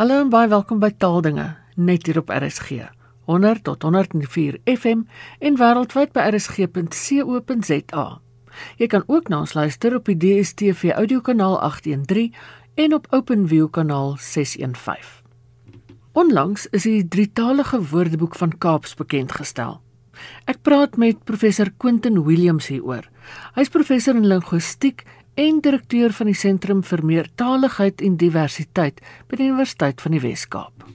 Hallo en baie welkom by Taaldinge net hier op RSG. 100 tot 104 FM en wêreldwyd by rsg.co.za. Jy kan ook na ons luister op die DStv audiokanaal 813 en op OpenView kanaal 615. Onlangs is die drietalige woordeboek van Kaaps bekend gestel. Ek praat met professor Quentin Williams hieroor. Hy's professor in linguistiek en direkteur van die Sentrum vir Meertaligheid en Diversiteit by die Universiteit van die Wes-Kaap.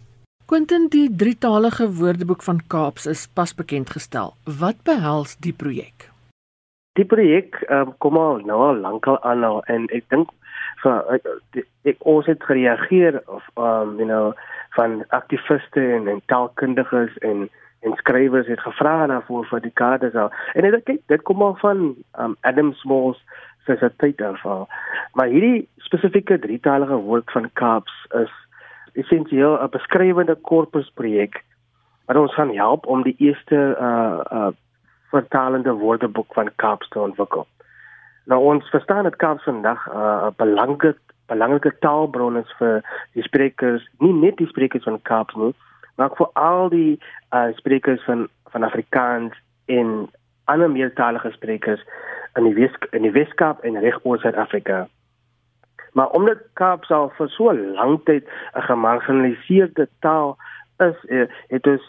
Quentin, die drietalige woordeboek van Kaaps is pas bekend gestel. Wat behels die projek? Die projek um, kom al nou al lankal aan nou en ek dink vir ek, ek ons het gereageer of um you know van aktiviste en, en taalkundiges en en skrywers het gevra daarvoor vir die kaders al. En ek dink dit kom al van um, Adam Smalls sy se tyd ervaar. Maar hierdie spesifieke drietalige woord van Kaaps is essensieel 'n beskrywende korpusprojek wat ons gaan help om die eerste uh uh vertalende woordeboek van Kaaps te ontwikkel. Nou ons verstaan dat Kaaps vandag 'n uh, belangrike belangrike taalbron is vir die sprekers, nie net die sprekers van Kaaps nie, maar vir al die uh sprekers van van Afrikaans en ander meertalige sprekers in die Wes in die Weskaap en regoor Suid-Afrika. Maar omdat Kaap al vir so lank tyd 'n gemarginaliseerde taal is, eh, het ons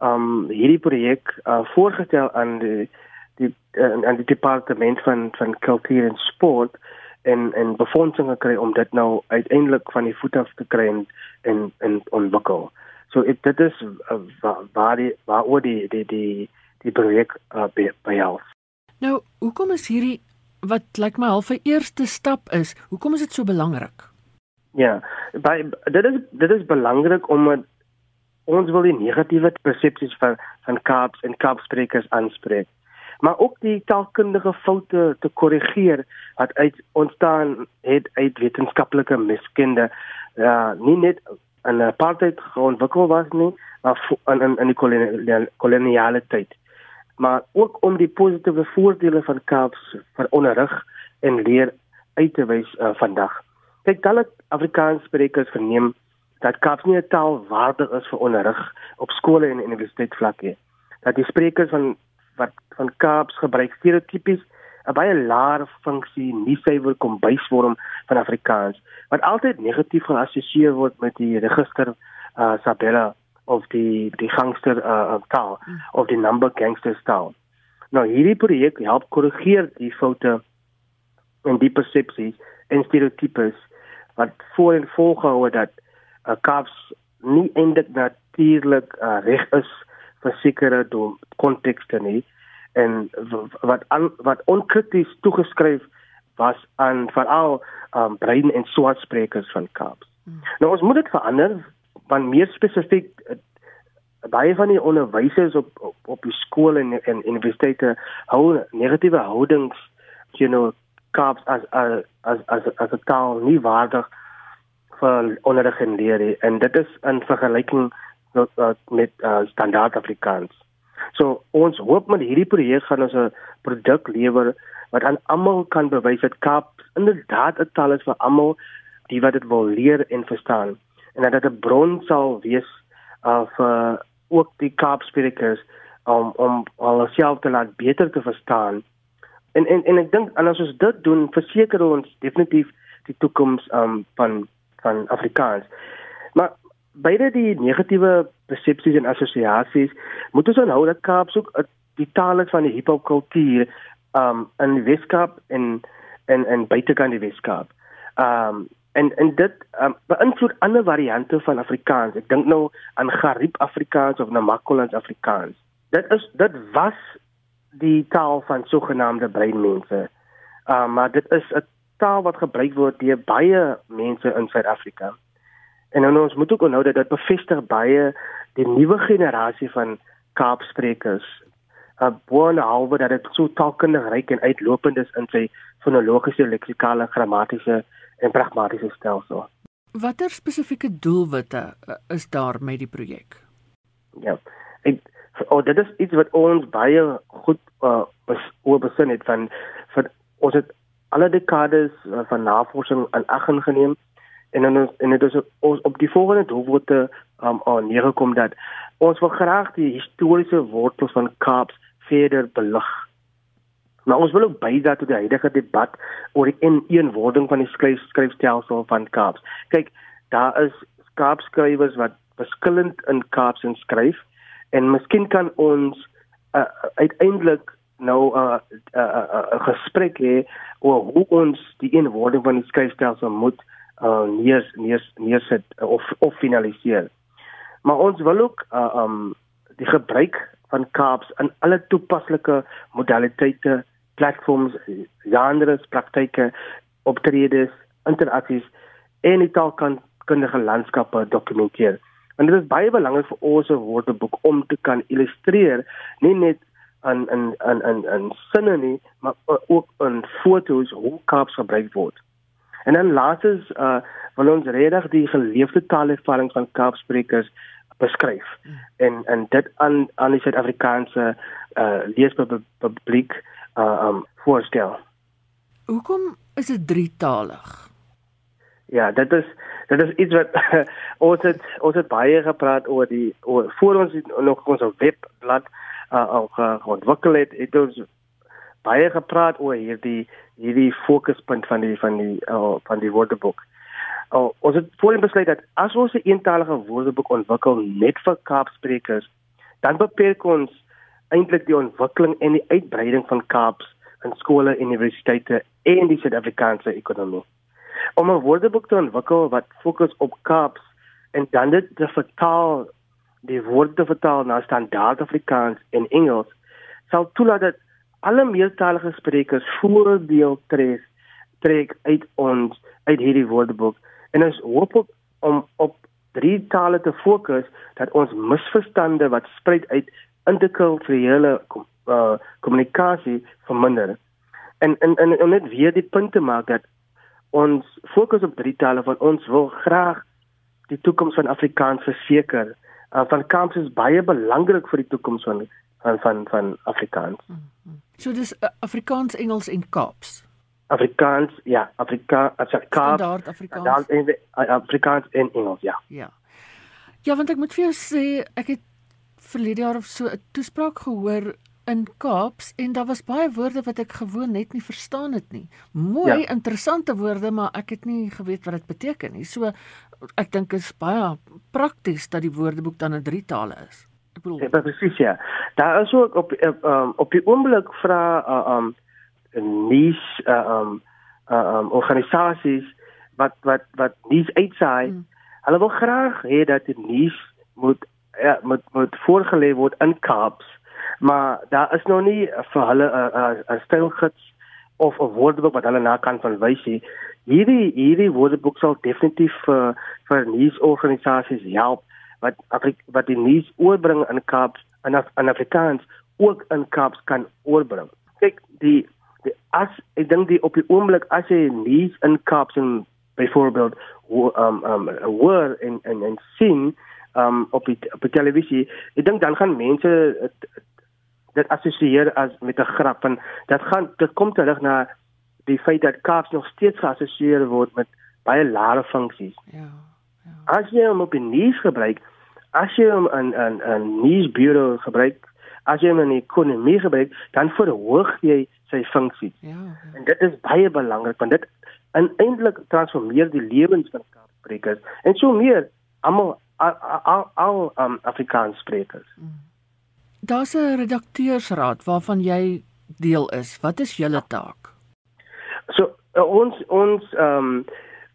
um hierdie projek uh, voorgestel aan die die uh, aan die departement van van kultuur en sport en en befondsing gekry om dit nou uiteindelik van die voet af te kry en en, en ontwikkel. So it, dit is uh, waar die waar oor die die die die projek uh, by help. Nou, hoekom is hierdie wat lyk my half 'n eerste stap is? Hoekom is dit so belangrik? Ja, by dit is dit is belangrik omdat ons wil die negatiewe persepsies van van Kaaps en Kaapsprekers aanspreek. Maar ook die taalkundige foute te korrigeer wat uit ontstaan het uit wetenskaplike miskunde. Ja, nie net 'n apartheid ontwikkel was nie, maar in in in die koloniale tyd maar ook om die positiewe voordele van Kaaps vir onderrig en leer uit te wys uh, vandag. Kyk, talle Afrikaanssprekers verneem dat Kaaps nie 'n taal waardig is vir onderrig op skole en universiteitsvlak nie. Dat die sprekers van wat van Kaaps gebruik stereotypies 'n baie laer funksie, nie suiwer kombuisvorm van Afrikaans wat altyd negatief geassosieer word met die register uh, Sabella of die die gangster uh, taal mm. of die number gangster taal. Nou hierdie projek help korrigeer die foute en die persepsies en stereotypes wat voor en volgehou dat uh, kaps nie eintlik natuurlik uh, reg is vir sekere kontekste nie en wat an, wat onkrities toegeskryf was aan veral um, brein en swart sprekers van kaps. Mm. Nou ons moet dit verander want meer spesifiek eh, baie van die onderwysers op op, op die skole en en universiteite hou negatiewe houdings you know kaps as as as as as 'n taal nie waardig vir onderrig en leer en dit is in vergelyking met uh, met uh, standaard Afrikaans. So ons hoop met hierdie projek gaan ons 'n produk lewer wat aan almal kan bewys dat Kaap inderdaad 'n taal is vir almal die wat dit wil leer en verstaan en dat dit 'n bron sal wees uh, vir ook die Kaapsprekers om om alself te laat beter te verstaan. En en en ek dink as ons dit doen, verseker ons definitief die toekoms um, van van Afrikaans. Maar beide die negatiewe persepsies en assosiasies moet ons onthou dat Kaaps ook die taal is van die hiphop kultuur um in die Weskaap en en en buitekant die Weskaap. Um en en dit um, beïnvloed ander variante van Afrikaans. Ek dink nou aan Gariep Afrikaans of Namakoland Afrikaans. Dit is dit was die taal van sogenaamde breinmense. Uh, maar dit is 'n taal wat gebruik word deur baie mense in Suid-Afrika. En nou ons moet ook onthou dat dit bevestig baie die nuwe generasie van Kaapsprekers. Uh boone alwe dat dit so taalkundig ryk en uitlopend is in sy fonologiese, leksikale, grammatiese en pragmatiese stelsel. Watter spesifieke doelwitte uh, is daar met die projek? Ja. Ek oh, dit is iets wat ons baie goed uh, oor besin het van van ons het alle dekades uh, van navorsing aan ag geneem en dan en dit is ons op die volgende doelwitte um aan neergekom dat ons wil graag die historiese wortels van Kaaps verder belig. Maar ons wil ook bydra tot die huidige debat oor die ineenwording van die skryf skryfstelsel van Kaaps. Kyk, daar is Kaapskrywers wat verskillend in Kaaps skryf en miskien kan ons uh, uiteindelik nou 'n uh, uh, uh, uh, uh, gesprek hê oor hoe ons die eenwording van die skryfstelsel moet uh, neer neer neerset of of finaliseer. Maar ons wil ook uh, um die gebruik van Kaaps in alle toepaslike modaliteite, platforms, genres, praktyke, optredes, interaksies en die taalkundige landskappe dokumenteer. En dit is baie belangrik vir ons woordeboek om te kan illustreer nie net in in in in in sinne nie, maar ook in foto's hoe Kaaps gebruik word. En dan laastens uh wil ons redig die geleefde taaleervaring van Kaapsprekers beskryf hmm. en en dit aan aan die Suid-Afrikaanse uh leespubliek uh um voorstel. Hoekom is dit drietalig? Ja, dit is dit is iets wat ons het ons het baie gepraat oor die oor voor ons nog ons webblad uh ook uh, ontwikkel het, het ons baie gepraat oor hierdie hierdie fokuspunt van die van die uh, van die woordeboek. Uh, ons het voorheen besluit dat as ons 'n eentalige woordeboek ontwikkel net vir Kaapsprekers, dan beperk ons eintlik die ontwikkeling en die uitbreiding van Kaaps in skole, universiteite en die Suid-Afrikaanse ekonomie. Om 'n woordeboek te ontwikkel wat fokus op Kaaps en dan dit te vertaal die woorde vertaal na standaard Afrikaans en Engels sal toelaat dat alle meertalige sprekers voordeel trek trek uit ons uit hierdie woordeboek en ons hoop op, om op drie tale te fokus dat ons misverstande wat spruit uit interkulturele uh, kommunikasie verminder en en en om net weer die punt te maak dat ons fokus op drie tale van ons wil graag die toekoms van Afrikaans verseker uh, van Kamps is baie belangrik vir die toekoms van van van van Afrikaans. Mm -hmm. So dis uh, Afrikaans, Engels en Kaaps. Afrikaans, ja, Afrika, ek Kaaps. Standaard Afrikaans. Dan in uh, Afrikaans en Engels, ja. Ja. Ja, want ek moet vir jou sê, ek het verlede jaar of so 'n toespraak gehoor in Kaaps en daar was baie woorde wat ek gewoon net nie verstaan het nie. Mooi, ja. interessante woorde, maar ek het nie geweet wat dit beteken nie. So ek dink dit is baie prakties dat die woordeboek dan in drie tale is. Ek bedoel, ja, presies ja. Daar is ook op op, um, op die oomblik vra uh, um nuus uh, um uh, um organisasies wat wat wat nuus uitsaai. Hmm. Hulle wil graag hê dat die nuus moet ja, moet moet voorgelê word in Kaaps maar daar is nog nie vir hulle 'n stylgids of 'n woordeboek wat hulle na kan verwys nie. Hierdie hierdie woordeboek sal definitief vir vir nuusorganisasies help wat Afrik, wat die nuus oorbring in Kaaps en Af, in Afrikaans ook in Kaaps kan oorbring. Kyk, die die as ek dink die op die oomblik as jy nuus in Kaaps en byvoorbeeld um um hoor en en en sien um op die op die televisie, ek dink dan gaan mense dit assosieer as met 'n grap en dit gaan dit kom terug na die feit dat kaps nog steeds geassosieer word met baie lae funksies. Ja. Ja. As jy hom op die nuus gebruik, as jy hom in 'n 'n nuusbureau gebruik, as jy hom in die ekonomie gebruik, dan verhoog jy sy funksie. Ja, ja. En dit is baie belangrik want dit eintlik transformeer die lewens van kapsprekers en so meer almal al al, um, Afrikaans sprekers. Mm. Daar's 'n redakteursraad waarvan jy deel is. Wat is julle taak? So uh, ons ons ehm um,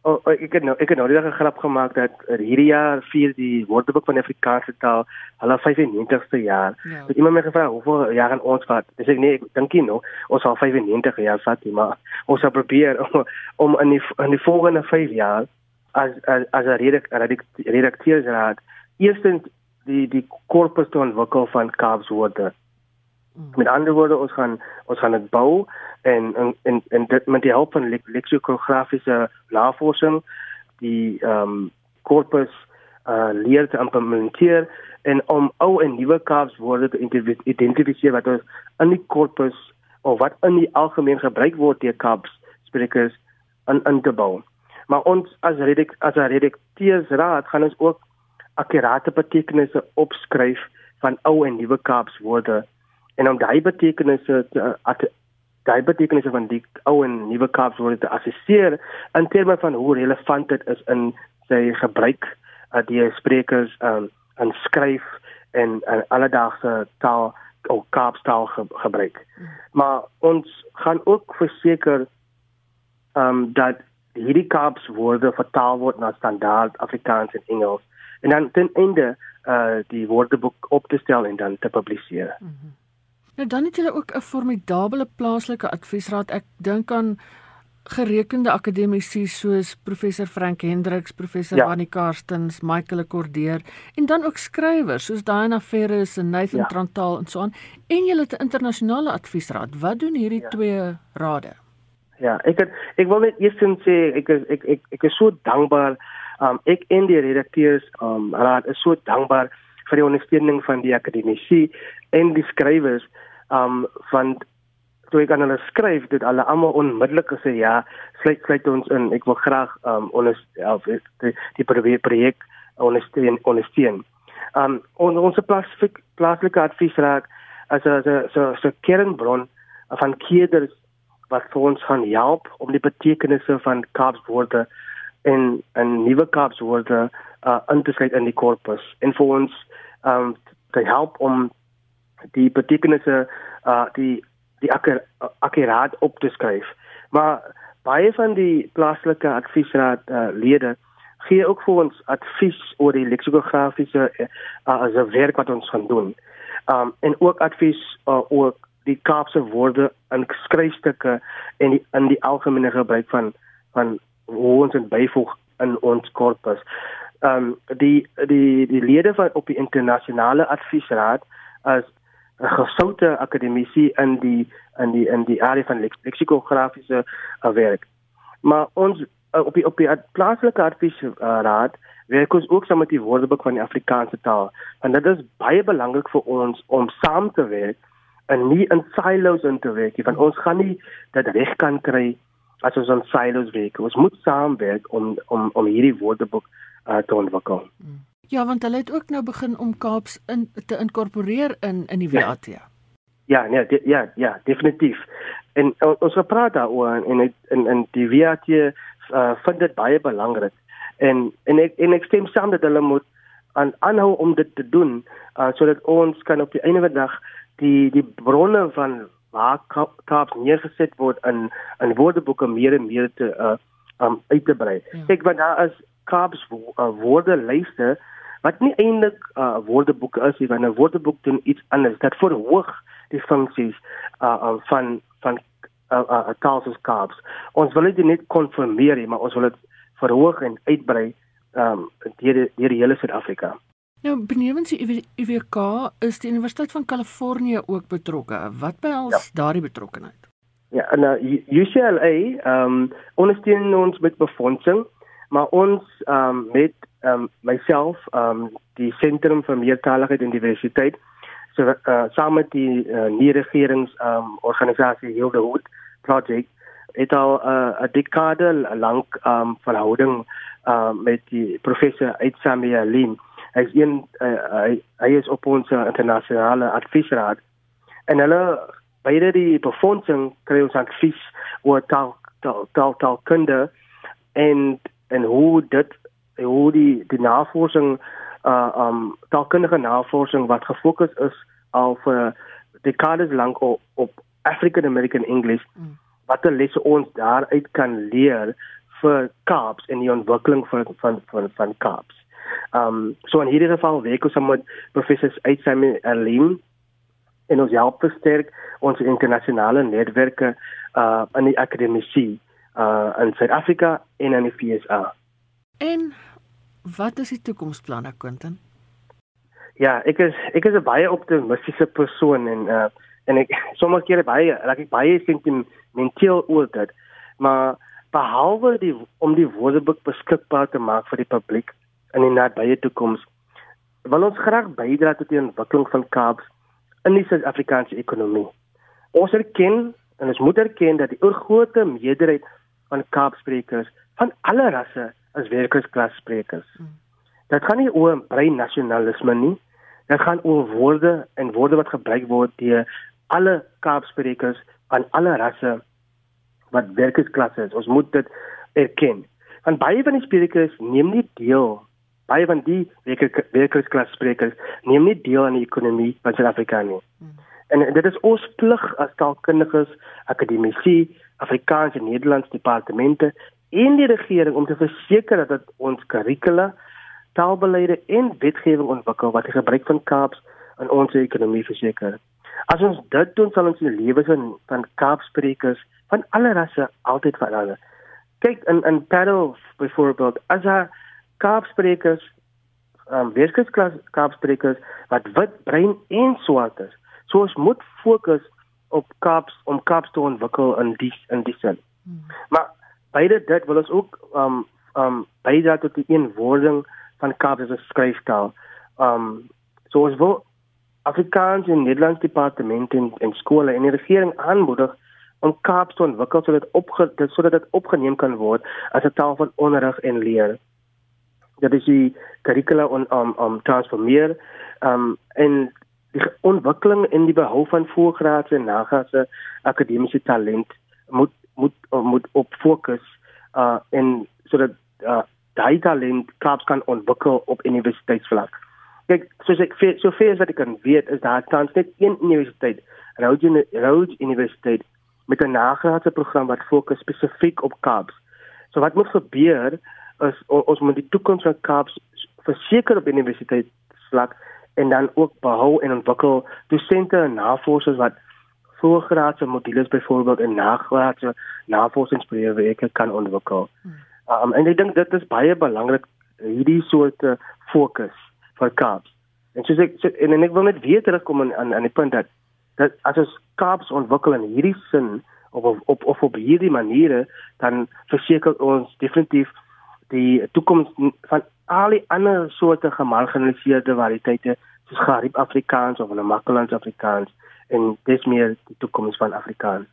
oh, ek het nou ek het nou net 'n grap gemaak dat hierdie jaar vier die Woordeboek van Afrikaanse taal hulle 95ste jaar. Ja. Het iemand my gevra hoeveel jaar gaan ons vat? Dis ek nee, ek dink nie nou ons sal 95 jaar vat maar ons sal probeer om, om in die in die volgende 5 jaar as as as 'n redakteursraad eerstens die die korpus te ontwikkel van kaapswoorde. Mm. Met ander woorde ons gaan ons gaan dit bou en en en dit met die hulp van leksikografiese navorsing die ehm um, korpus uh leer te implementeer en om ou en nuwe kaapswoorde te identifiseer wat ons in die korpus of wat in die algemeen gebruik word deur kaapsprekers in in te bou. Maar ons as redik as 'n redakteursraad gaan ons ook akkurate betekenisse opskryf van ou en nuwe Kaaps woorde en om daai betekenisse te daai betekenisse van die ou en nuwe Kaaps woorde te assesseer in terme van hoe relevant dit is in sy gebruik uh, die sprekers um, en skryf en uh, alledaagse taal of Kaapstaal ge gebruik. Hmm. Maar ons gaan ook verseker ehm um, dat hierdie Kaaps woorde vertaal word na standaard Afrikaans en Engels en dan ten einde uh die woordeboek op te stel en dan te publiseer. Mm -hmm. Nou dan het julle ook 'n formidabele plaaslike adviesraad. Ek dink aan gerekende akademici soos professor Frank Hendriks, professor ja. Annie Karstens, Michael Cordeer en dan ook skrywers soos Diana Ferris en Nathan ja. Trantaal en so aan. En julle het 'n internasionale adviesraad. Wat doen hierdie ja. twee rade? Ja, ek het, ek wil net eers sê ek is ek ek ek is so dankbaar. Um ek en die redakteurs um raad is so dankbaar vir die ondersteuning van die akademici en die skrywers um van toe ek aan hulle skryf dit hulle almal onmiddellik gesê ja sluit sluit ons in ek wil graag um ons of die die projek ondersteun ondersteun um on, ons plaaslike plaaslike adviesraad as 'n so so kernbron van kieders wat vir ons gaan help om die betekenisse van kaapswoorde en en nuwe kaapswoorde uh in te skryf in die korpus en vir ons um te help om die betekenisse uh die die akkuraat op te skryf. Maar baie van die plaaslike adviesraad uh, lede gee ook vir ons advies oor die leksikografiese uh, as 'n werk wat ons gaan doen. Um en ook advies uh, oor die Kaapse woorde in skryfstukke en die, in die algemene gebruik van van hoe ons dit byvoeg in ons korpus. Um die die die lede van op die internasionale adviesraad as 'n gesoute akademisie in die in die in die area van leksikografiese uh, werk. Maar ons uh, op die op die plaaslike adviesraad werk ons ook saam met die Woordeboek van die Afrikaanse taal. En dit is baie belangrik vir ons om saam te werk en nie in silos in te werk. Want ons gaan nie dit reg kan kry as ons in silos werk. Ons moet saamwerk om om om hierdie Woordeboek uh, te ontwikkel. Ja, want hulle het ook nou begin om Kaaps in te inkorporeer in in die WAT. Ja, ja, nee, de, ja, ja, definitief. En ons gepraat daaroor en en in in die WAT uh, vind dit baie belangrik. En en ek en ek stem saam dat hulle moet aan aanhou om dit te doen uh, sodat ons kan op die einde van die dag die die bronne van waar Kaaps neergeset word in in woordeboeke meer en meer te uh, um, uit te brei. Ja. Ek want daar is Kaaps wo, uh, woorde lyste wat nie eintlik 'n uh, woordeboek is nie, want 'n woordeboek doen iets anders. Dit verhoog die funksies uh, uh, van van uh, uh, taalsoos kaps. Ons wil dit net konfirmeer, maar ons wil dit verhoog en uitbrei um deur deur die hele Suid-Afrika. Nou, benewens die UWK is die Universiteit van Kalifornië ook betrokke. Wat behels ja. daardie betrokkeheid? Ja, en uh, UCLA um ondersteun ons met befondsing, maar ons um met um myself um die sentrum vir meertaligheid en diversiteit so uh, saam met die uh, nie-regerings um organisasie Hilde Hood project het al uh, 'n dekade lank um verhouding um met die professor Aitsamia Lin hy is een uh, hy, hy is op ons uh, internasionale adviesraad en hulle beide die befondsing kry ons advies oor taal taal taal, taal kunde en en hoe dit hoe die die navorsing uh um taalkundige navorsing wat gefokus is al vir dekades lank op, op African American English mm. wat die lesse ons daaruit kan leer vir Kaaps en die ontwikkeling van van van van Kaaps. Um so in hierdie geval werk ons met professors uit Simon Aline en ons help versterk ons internasionale netwerke uh in die akademie uh in Suid-Afrika en in die FSA. En wat is die toekomsplanne, Quentin? Ja, ek is ek is 'n baie optimistiese persoon en uh en ek sommige kere baie raak ek baie sentimenteel oor dit. Maar behalwe die om die woordeboek beskikbaar te maak vir die publiek in die nabye toekoms, wil ons graag bydra tot die ontwikkeling van Kaaps in die Suid-Afrikaanse ekonomie. Ons erken en ons moet erken dat die oorgrootste meerderheid van Kaapsprekers van alle rasse as werkersklas sprekers. Hmm. Dit gaan nie oor brein nasionalisme nie. Dit gaan oor woorde en woorde wat gebruik word deur alle Kaapsprekers van alle rasse wat werkersklasse is. Ons moet dit erken. Want baie van die sprekers neem nie deel baie van die werkersklas sprekers neem nie deel aan die ekonomie van Suid-Afrika nie. Hmm. En dit is ons plig as taalkundiges, akademici, Afrikaanse en Nederlandse departemente en die regering om te verseker dat ons kurrikula, taalbeleide en wetgewing ontwikkel wat die gebruik van Kaaps in ons ekonomie verseker. As ons dit doen, sal ons die lewens van, van Kaapsprekers van alle rasse altyd verander. Kyk in in Paddle byvoorbeeld, as daar Kaapsprekers, ehm um, werkersklas Kaapsprekers wat wit, bruin en swart is, so ons moet fokus op Kaaps om Kaaps te ontwikkel in die in die sin. Hmm. Maar beide dit wil ons ook ehm um, ehm um, bydra tot die eenwording van Kaaps as 'n skryftaal. Ehm um, so ons wil Afrikaans en Nederlands departemente en, en skole en die regering aanmoedig om Kaaps te ontwikkel sodat opge sodat dit opgeneem kan word as 'n taal van onderrig en leer. Dat is die kurrikula om om om transformeer um en die ontwikkeling en die behou van voorgraadse en nagraadse akademiese talent moet moet moet op fokus uh en sodat uh daai talent Kaaps kan ontwikkel op universiteitsvlak. Kyk, soos ek so ver as wat ek kan weet, is daar tans net een universiteit, Rhodes Rhodes Universiteit met 'n nagraadse program wat fokus spesifiek op Kaaps. So wat moet gebeur is ons moet die toekoms van Kaaps verseker op universiteitsvlak en dan ook behou en ontwikkel dosente en navorsers wat voorgraadse modules byvoorbeeld in nagraadse navorsingsprojekte kan ontwikkel. Hmm. Um, en ek dink dit is baie belangrik hierdie soort fokus vir Kaaps. En soos ek en, en ek wil net weer terugkom aan aan die punt dat dat as ons Kaaps ontwikkel in hierdie sin of op op of op hierdie maniere dan verseker ons definitief die toekoms van al die ander soorte gemarginaliseerde variëteite soos Gariep Afrikaans of Namakoland Afrikaans en dis meer die toekoms van Afrikaans.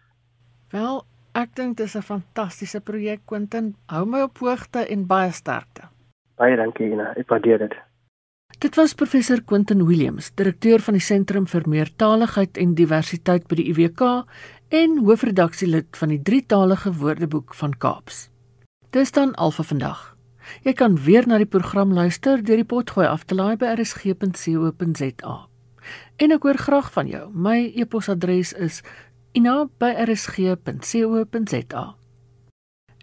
Wel, ek dink dis 'n fantastiese projek Quentin. Hou my op hoogte en baie sterkte. Baie dankie Ina, ek waardeer dit. Dit was professor Quentin Williams, direkteur van die Sentrum vir Meertaligheid en Diversiteit by die UWK en hoofredaksielid van die drietalige Woordeboek van Kaaps. Dis dan al vir vandag. Jy kan weer na die program luister deur die potgooi af te laai by rsg.co.za. En ek hoor graag van jou. My e-posadres is ina@rsg.co.za.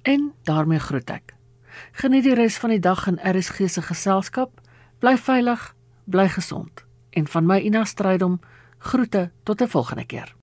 En daarmee groet ek. Geniet die res van die dag in RSG se geselskap. Bly veilig, bly gesond en van my Ina Strydom groete tot 'n volgende keer.